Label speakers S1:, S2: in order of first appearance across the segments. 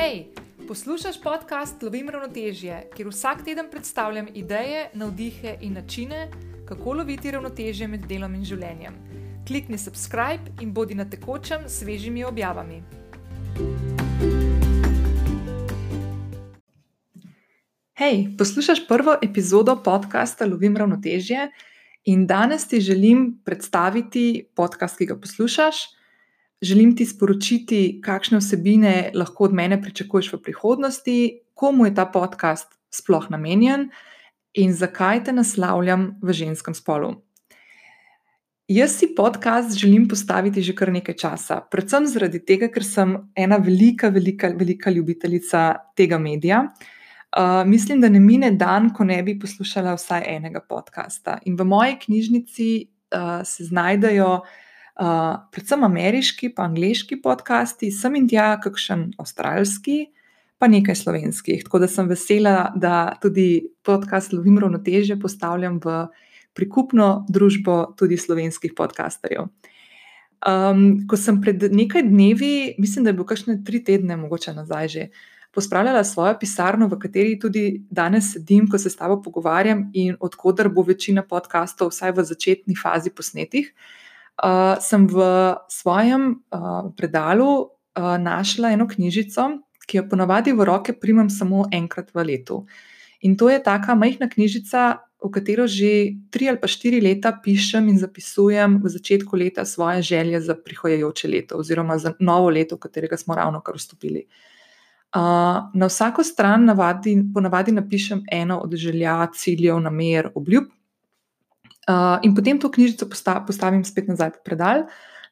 S1: Hej, poslušaj podcast Lovim ravnotežje, kjer vsak teden predstavljam ideje, navdihe in načine, kako loviti ravnotežje med delom in življenjem. Klikni subscribe in bodi na tekočem s svežimi objavami. Hej, poslušaj prvo epizodo podcasta Lovim ravnotežje in danes ti želim predstaviti podcast, ki ga poslušaš želim ti sporočiti, kakšne vsebine lahko od mene pričakuješ v prihodnosti, komu je ta podcast sploh namenjen in zakaj te naslavljam v ženskem spolu. Jaz si podcast želim postaviti že kar nekaj časa, predvsem zaradi tega, ker sem ena velika, velika, velika ljubiteljica tega medija. Uh, mislim, da ne mine dan, ko ne bi poslušala vsaj enega podcasta. In v moji knjižnici uh, se znajdejo uh, predvsem ameriški, pa angliški podcasti, sem in tja, kakšen avstralski, pa nekaj slovenskih. Tako da sem vesela, da tudi podcast Lovim ravnoteže postavljam v prikupno družbo tudi slovenskih podcasterjev. Um, ko sem pred nekaj dnevi, mislim, da je bilo kakšne tri tedne, mogoče nazaj že. Pospravljala svojo pisarno, v kateri tudi danes sedim, ko se s tabo pogovarjam, in odkudar bo večina podkastov, vsaj v začetni fazi, posnetih. Uh, uh, sem v svojem uh, predalu uh, našla eno knjižico, ki jo ponavadi v roke primam samo enkrat v letu. In to je taka majhna knjižica, v katero že tri ali pa štiri leta pišem in zapisujem v začetku leta svoje želje za prihajajoče leto, oziroma za novo leto, v katerega smo ravno kar vstopili. Uh, na vsako stran navadi, ponavadi napišem eno od želja, ciljev, namer, obljub, Uh, in potem to knjižico posta, postavim spet nazaj v predal,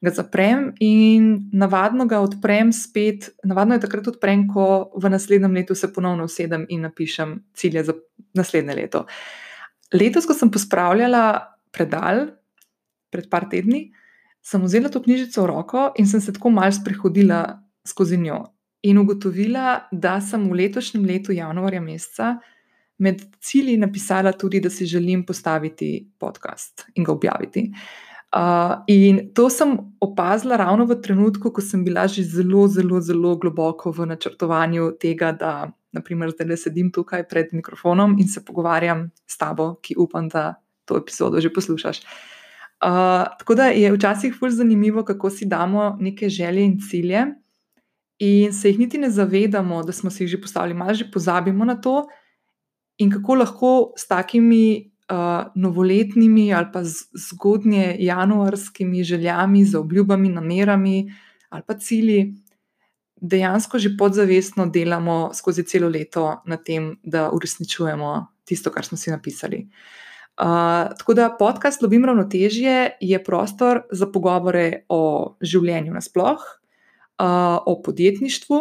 S1: ga zaprem in navadno ga odprem spet. Navadno je takrat odprem, ko v naslednjem letu se ponovno usedem in napišem cilje za naslednje leto. Letos, ko sem pospravljala predal, pred par tedni, sem vzela to knjižico v roko in sem se tako malce prehodila skozi njo in ugotovila, da sem v letošnjem letu, januarja meseca, med cilji napisala tudi, da si želim postaviti podcast in ga objaviti. Uh, in to sem opazila ravno v trenutku, ko sem bila že zelo, zelo, zelo globoko v načrtovanju tega, da naprimer, zdaj le sedim tukaj pred mikrofonom in se pogovarjam s tabo, ki upam, da to epizodo že poslušaš. Uh, tako da je včasih fulj zanimivo, kako si damo neke želje in cilje, in se jih niti ne zavedamo, da smo si jih že postavili, malo že pozabimo na to, in kako lahko s takimi uh, novoletnimi ali pa zgodnje januarskimi željami, z obljubami, namerami ali pa cilji, dejansko že podzavestno delamo skozi celo leto na tem, da uresničujemo tisto, kar smo si napisali. Uh, tako da podcast Lobim ravnotežje je prostor za pogovore o življenju nasploh, uh, o podjetništvu,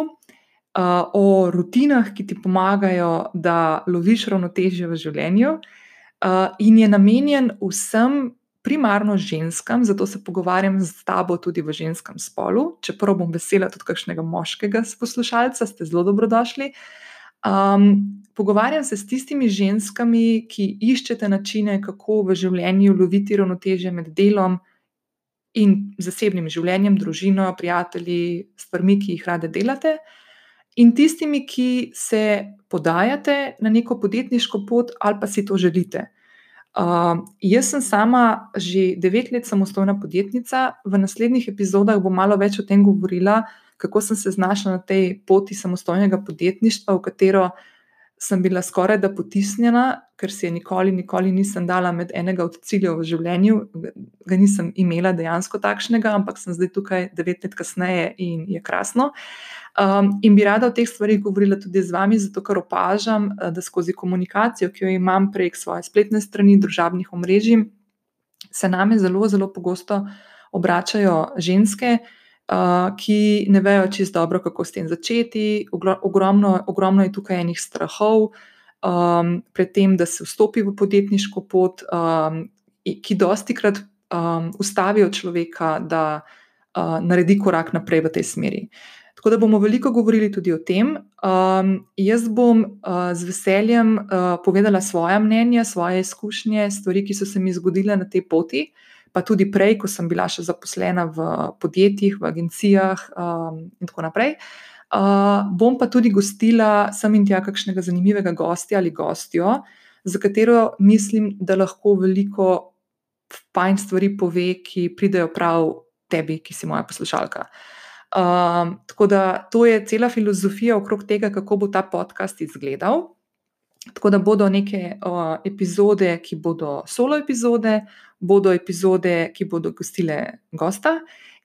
S1: uh, o rutinah, ki ti pomagajo, da loviš ravnotežje v življenju, uh, in je namenjen vsem, primarno ženskam, zato se pogovarjam z tabo tudi v ženskem spolu. Čeprav bom vesela tudi kakšnega moškega poslušalca, ste zelo dobrodošli. Um, pogovarjam se s tistimi ženskami, ki iščete načine, kako v življenju loviti ravnotežje med delom in zasebnim življenjem, družino, prijatelji, stvarmi, ki jih rade delate. Uh, in tistimi, ki se podajate na neko podjetniško pot ali pa si to želite. Uh, jaz sem sama že devet let samostojna podjetnica, v naslednjih epizodah bom malo več o tem govorila, kako sem se znašla na tej poti samostojnega podjetništva, v katero sem bila skoraj da potisnjena, ker se je nikoli, nikoli nisem dala med enega od ciljev v življenju, ga nisem imela dejansko takšnega, ampak sem zdaj tukaj devet let kasneje in je krasno. Um, in bi rada o teh stvarih govorila tudi z vami, zato ker opažam, eh, da skozi komunikacijo, ki jo imam prek svoje spletne strani, družabnih omrežij, se name zelo, zelo pogosto obračajo ženske, uh, ki ne vejo čisto dobro, kako s tem začeti. Ogromno, ogromno je tukaj enih strahov um, pred tem, da se vstopi v podjetniško pot, um, ki dosti krat um, ustavijo človeka, da uh, naredi korak naprej v tej smeri. Uh, Tako da bomo veliko govorili tudi o tem. Um, jaz bom uh, z veseljem uh, povedala svoje mnenje, svoje izkušnje, stvari, ki so se mi zgodile na tej poti, pa tudi prej, ko sem bila še zaposlena v podjetjih, v agencijah um, in tako naprej. Uh, bom pa tudi gostila sem in tja kakšnega zanimivega gostja ali gostjo, za katero mislim, da lahko veliko fajn stvari pove, ki pridejo prav tebi, ki si moja poslušalka. Um, tako da to je cela filozofija okrog tega, kako bo ta podcast izgledal. Tako da bodo neke uh, epizode, ki bodo solo epizode, bodo epizode, ki bodo gostile gosta,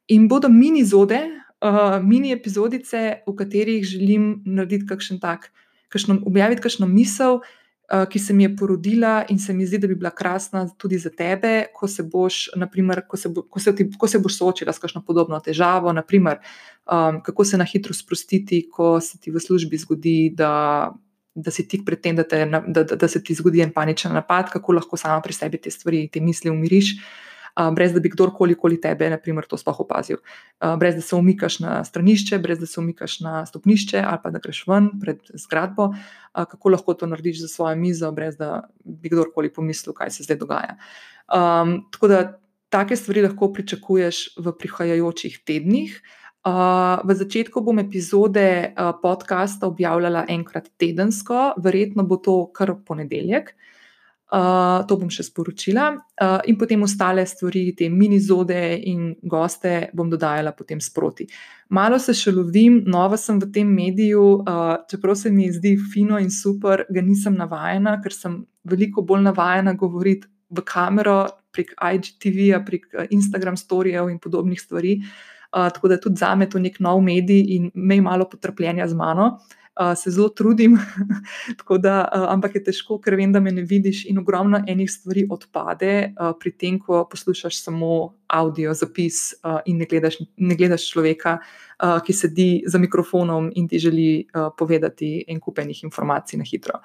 S1: in bodo mini zode, uh, mini epizodice, v katerih želim narediti kakšen tak, kakšno, objaviti kakšno misel, uh, ki se mi je porodila in se mi zdi, da bi bila krasna tudi za tebe, ko se boš, naprimer, ko se, bo, ko se, ti, ko se boš soočila s kakšno podobno težavo, naprimer, um, kako se na hitro sprostiti, ko se ti v službi zgodi, da da si tik pred tem, da, te, da, da, da se ti zgodi en paničen napad, kako lahko sama pri sebi te stvari, te misli umiriš, uh, brez da bi kdorkoli okoli tebe, naprimer, to sploh opazil. Uh, brez da se umikaš na stranišče, brez da se umikaš na stopnišče ali pa da greš ven pred zgradbo, uh, kako lahko to narediš za svojo mizo, brez da bi kdorkoli pomislil, kaj se zdaj dogaja. Um, tako da take stvari lahko pričakuješ v prihajajočih tednih. V začetku bom epizode uh, podcasta objavljala enkrat tedensko, verjetno bo to kar ponedeljek. Uh, to bom še sporočila, uh, in potem ostale stvari, te minizode in goste, bom dodajala potem sproti. Malo se še lovim, nova sem v tem mediju, uh, čeprav se mi zdi fino in super, ga nisem navajena, ker sem veliko bolj navajena govoriti v kamero, prek IGTV-ja, prek Instagram storijev in podobnih stvari. Uh, tako da tudi za me to nek nov medij in me malo potrpljenja z mano. Uh, se zelo trudim, da, uh, ampak je težko, ker vem, da me ne vidiš, in ogromno enih stvari odpade, uh, pri tem, ko poslušaš samo audio zapis uh, in ne gledaš, ne gledaš človeka, uh, ki sedi za mikrofonom in ti želi uh, povedati en kupenih informacij na hitro.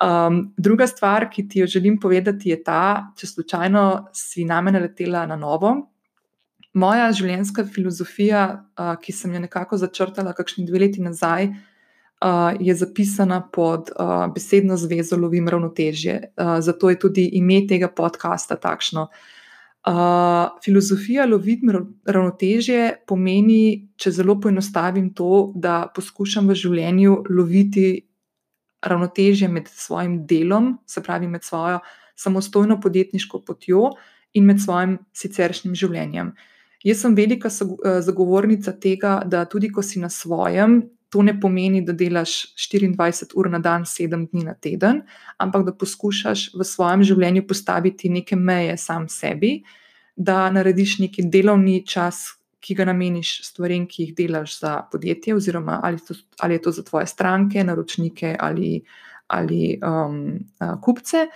S1: Um, druga stvar, ki ti jo želim povedati, je ta, če slučajno si name naletela na novo, moja življenjska filozofija, uh, ki sem jo nekako začrtala, kakšni dve leti nazaj, uh, je zapisana pod uh, besedno zvezo Lovim ravnotežje. Uh, zato je tudi ime tega podcasta takšno. Uh, filozofija loviti ravnotežje pomeni, če zelo poenostavim to, da poskušam v življenju loviti ravnotežje med svojim delom, se pravi med svojo samostojno podjetniško potjo in med svojim siceršnjim življenjem. Uh, Jaz sem velika eh, zagovornica tega, da tudi ko si na svojem, to ne pomeni, da delaš 24 ur na dan, 7 dni na teden, ampak da poskušaš v svojem življenju postaviti neke meje sam sebi, da narediš neki delovni čas, ki ga nameniš stvarem, ki jih delaš za podjetje, oziroma ali, to, ali je to za tvoje stranke, naročnike ali, ali um, uh, kupce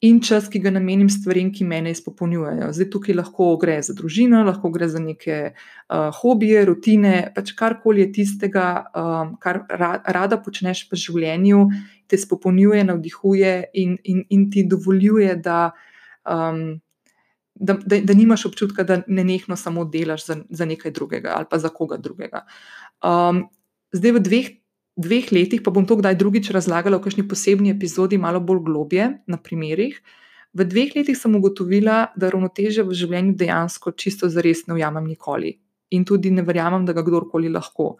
S1: in čas, ki ga namenim stvarem, ki me izpopolnjujejo. Zdaj tukaj lahko gre za družino, lahko gre za neke uh, hobije, rutine, pač karkoli je tistega, um, kar ra rada počneš v življenju, te izpopolnjuje, navdihuje in, in, in ti dovoljuje, da. Um, Da, da, da nimaš občutka, da ne nehno samo delaš za, za nekaj drugega ali pa za koga drugega. Um, zdaj, v dveh dveh letih, pa bom to kdaj drugič razlagala v kakšni posebni epizodi, malo bolj globje na primerih. V dveh letih sem ugotovila, da ravnoteže v življenju dejansko čisto zares ne ujamem nikoli in tudi ne verjamem, da ga kdorkoli lahko.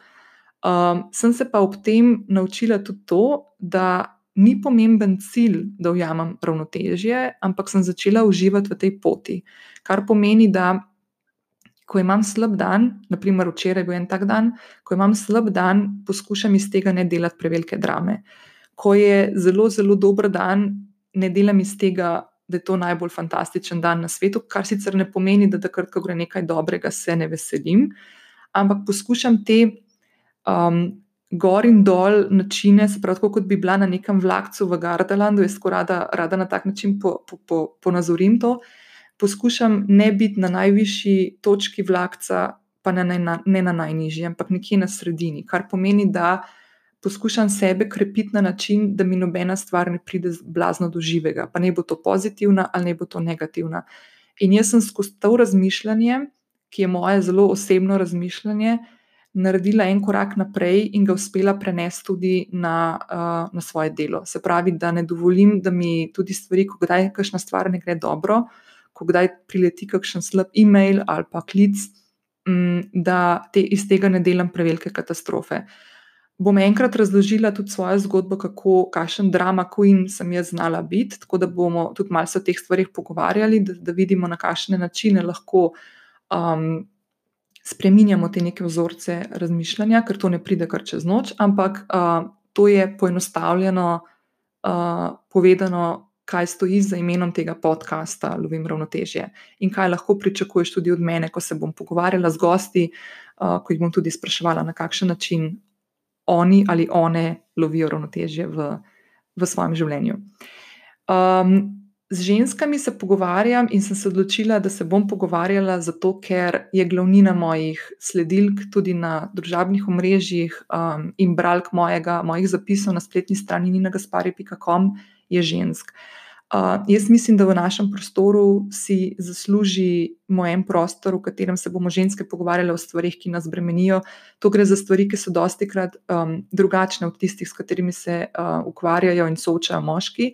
S1: Um, sem se pa ob tem naučila tudi to, da ni pomemben cilj, da ujamem ravnotežje, ampak sem začela uživati v tej poti. Kar pomeni, da ko imam slab dan, naprimer včeraj bil en tak dan, ko imam slab dan, poskušam iz tega ne delati prevelike drame. Ko je zelo, zelo dober dan, ne delam iz tega, da je to najbolj fantastičen dan na svetu, kar sicer ne pomeni, da takrat, ko gre nekaj dobrega, se ne veselim, ampak poskušam te um, gor in dol načine, se pravi, kot bi bila na nekem vlakcu v Gardalandu, jaz skoraj rada, rada na tak način ponazorim po, po, po to poskušam ne biti na najvišji točki vlakca, pa ne na, ne na najnižji, ampak nekje na sredini, kar pomeni, da poskušam sebe krepiti na način, da mi nobena stvar ne pride blazno do živega, pa ne bo to pozitivna ali ne bo to negativna. In jaz sem skozi to razmišljanje, ki je moje zelo osebno razmišljanje, naredila en korak naprej in ga uspela prenesti tudi na, uh, na svoje delo. Se pravi, da ne dovolim, da mi tudi stvari, ko kdaj kakšna stvar ne gre dobro, uh, ko kdaj prileti kakšen slab e-mail ali pa klic, mm, da te, iz tega ne delam prevelike katastrofe. bom enkrat razložila tudi svojo zgodbo, kako, kakšen drama queen sem jaz znala biti, tako da bomo tudi malce o teh stvarih pogovarjali, da, da vidimo, na kakšne načine lahko um, spreminjamo te neke vzorce razmišljanja, ker to ne pride kar čez noč, ampak uh, to je poenostavljeno uh, povedano. Kaj stoji za imenom tega podcasta, Lovim ravnotežje, in kaj lahko pričakuješ tudi od mene, ko se bom pogovarjala z gosti, uh, ko jih bom tudi spraševala, na kakšen način oni ali one lovijo ravnotežje v, v svojem življenju. Um, z ženskami se pogovarjam in sem se odločila, da se bom pogovarjala zato, ker je glavnina mojih sledilk tudi na družabnih omrežjih um, in bralk mojega, mojih zapisov na spletni strani ninagaspari.com je žensk. Uh, jaz mislim, da v našem prostoru si zasluži moj prostor, v katerem se bomo ženske pogovarjale o stvarih, ki nas bremenijo. To gre za stvari, ki so dosti krat um, drugačne od tistih, s katerimi se uh, ukvarjajo in soočajo moški.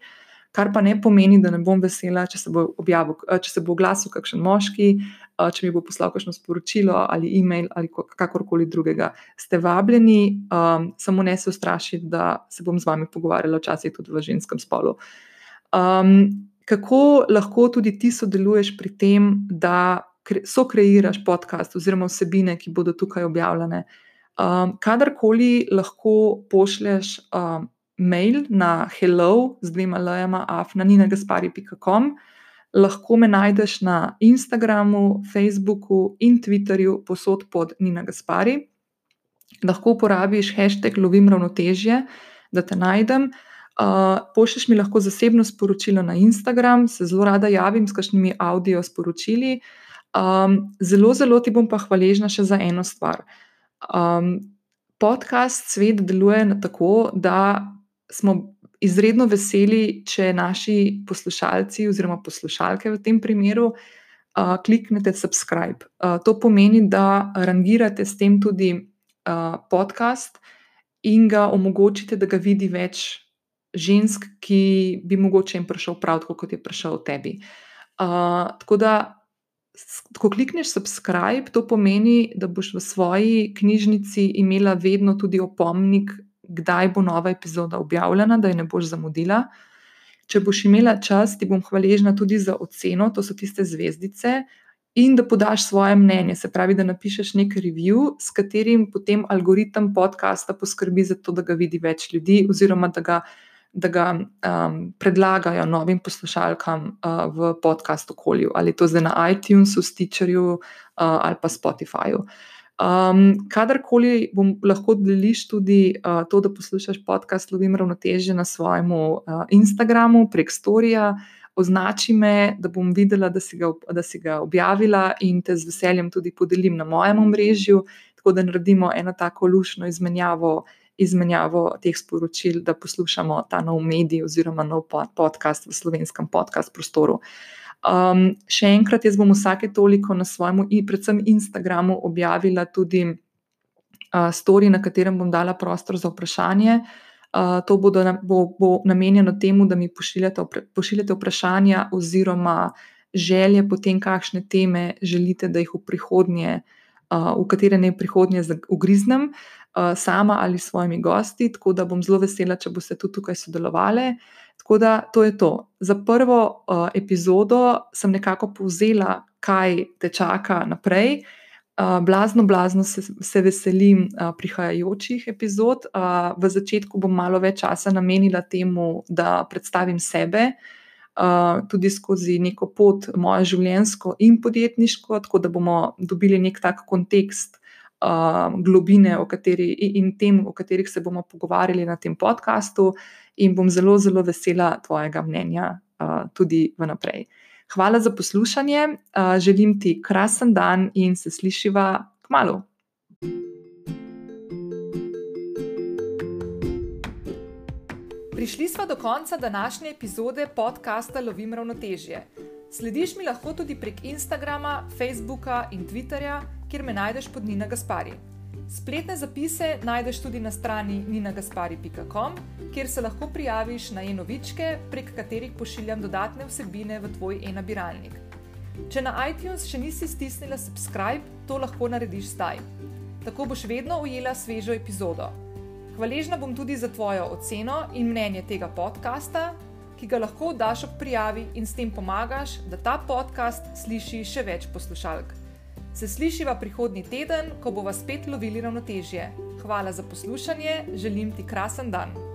S1: Kar pa ne pomeni, da ne bom vesela, če se bo, objavil, če se bo oglasil kakšen moški, če mi bo poslal kakšno sporočilo ali e-mail ali kakorkoli drugega. Ste vabljeni, um, samo ne se ustrašiti, da se bom z vami pogovarjala, včasih tudi v ženskem spolu. Uh, Um, kako lahko tudi ti sodeluješ pri tem, da so kreiraš podcast oziroma vsebine, ki bodo tukaj objavljene? Um, kadarkoli lahko pošlješ um, mail na hello z dvema lajama afnaninagaspari.com, lahko me najdeš na Instagramu, Facebooku in Twitterju posod pod Nina Gaspari. Lahko uporabiš hashtag lovim ravnotežje, da te najdem. Uh, pošlješ mi lahko zasebno sporočilo na Instagram, se zelo rada javim s kakšnimi audio sporočili. Um, zelo, zelo ti bom pa hvaležna še za eno stvar. Um, podcast Svet deluje tako, da smo izredno veseli, če naši poslušalci oziroma poslušalke v tem primeru uh, kliknete subscribe. Uh, to pomeni, da rangirate s tem tudi uh, podcast in ga omogočite, da ga vidi več žensk, ki bi mogoče jim prišel prav tako, kot je prišel tebi. Uh, tako da, ko klikneš subscribe, to pomeni, da boš v svoji knjižnici imela vedno tudi opomnik, kdaj bo nova epizoda objavljena, da je ne boš zamudila. Če boš imela čas, ti bom hvaležna tudi za oceno, to so tiste zvezdice, in da podaš svoje mnenje, se pravi, da napišeš nek review, s katerim potem algoritem podcasta poskrbi za to, da ga vidi več ljudi, oziroma da ga da ga um, predlagajo novim poslušalkam uh, v podcast okolju, ali to zdaj na iTunesu, Stitcherju uh, ali pa Spotifyju. Um, kadarkoli bom lahko deliš tudi uh, to, da poslušaš podcast Lovim ravnoteže na svojem uh, Instagramu prek storija, označi me, da bom videla, da si, ga, da si ga objavila in te z veseljem tudi podelim na mojem omrežju, tako da naredimo eno tako lušno izmenjavo izmenjavo teh sporočil, da poslušamo ta nov medij oziroma nov podcast v slovenskem podcast prostoru. Um, še enkrat, jaz bom vsake toliko na svojem in predvsem Instagramu objavila tudi uh, story, na katerem bom dala prostor za vprašanje. Uh, to bo, bo, bo namenjeno temu, da mi pošiljate, pošiljate vprašanja oziroma želje po tem, kakšne teme želite, da jih v prihodnje, uh, v katere ne prihodnje ugriznem. Eh, sama ali s svojimi gosti, tako da bom zelo vesela, če boste tudi tukaj sodelovali. Tako da to je to. Za prvo uh, epizodo sem nekako povzela, kaj te čaka naprej. Uh, blazno, blazno se, se veselim uh, prihajajočih epizod. Uh, v začetku bom malo več časa namenila temu, da predstavim sebe, uh, tudi skozi neko pot, mojo življenjsko in podjetniško, tako da bomo dobili nek tak kontekst uh, globine kateri, in tem, o katerih se bomo pogovarjali na tem podkastu, in bom zelo, zelo vesela tvojega mnenja uh, tudi vnaprej. Hvala za poslušanje, uh, želim ti krasen dan in se slišiva k malu. Prišli smo do konca današnje epizode podcasta Lovim ravnotežje. Slediš mi lahko tudi prek Instagrama, Facebooka in Twitterja kjer me najdeš pod Nina Gaspari. Spletne zapise najdeš tudi na strani ninagaspari.com, kjer se lahko prijaviš na e-novičke, prek katerih pošiljam dodatne vsebine v tvoj e-nabiralnik. Če na iTunes še nisi stisnila subscribe, to lahko narediš zdaj. Tako boš vedno ujela svežo epizodo. Hvaležna bom tudi za tvojo oceno in mnenje tega podcasta, ki ga lahko daš ob prijavi in s tem pomagaš, da ta podcast sliši še več poslušalk. Se slišiva prihodnji teden, ko bova spet lovili ravnotežje. Hvala za poslušanje, želim ti krasen dan.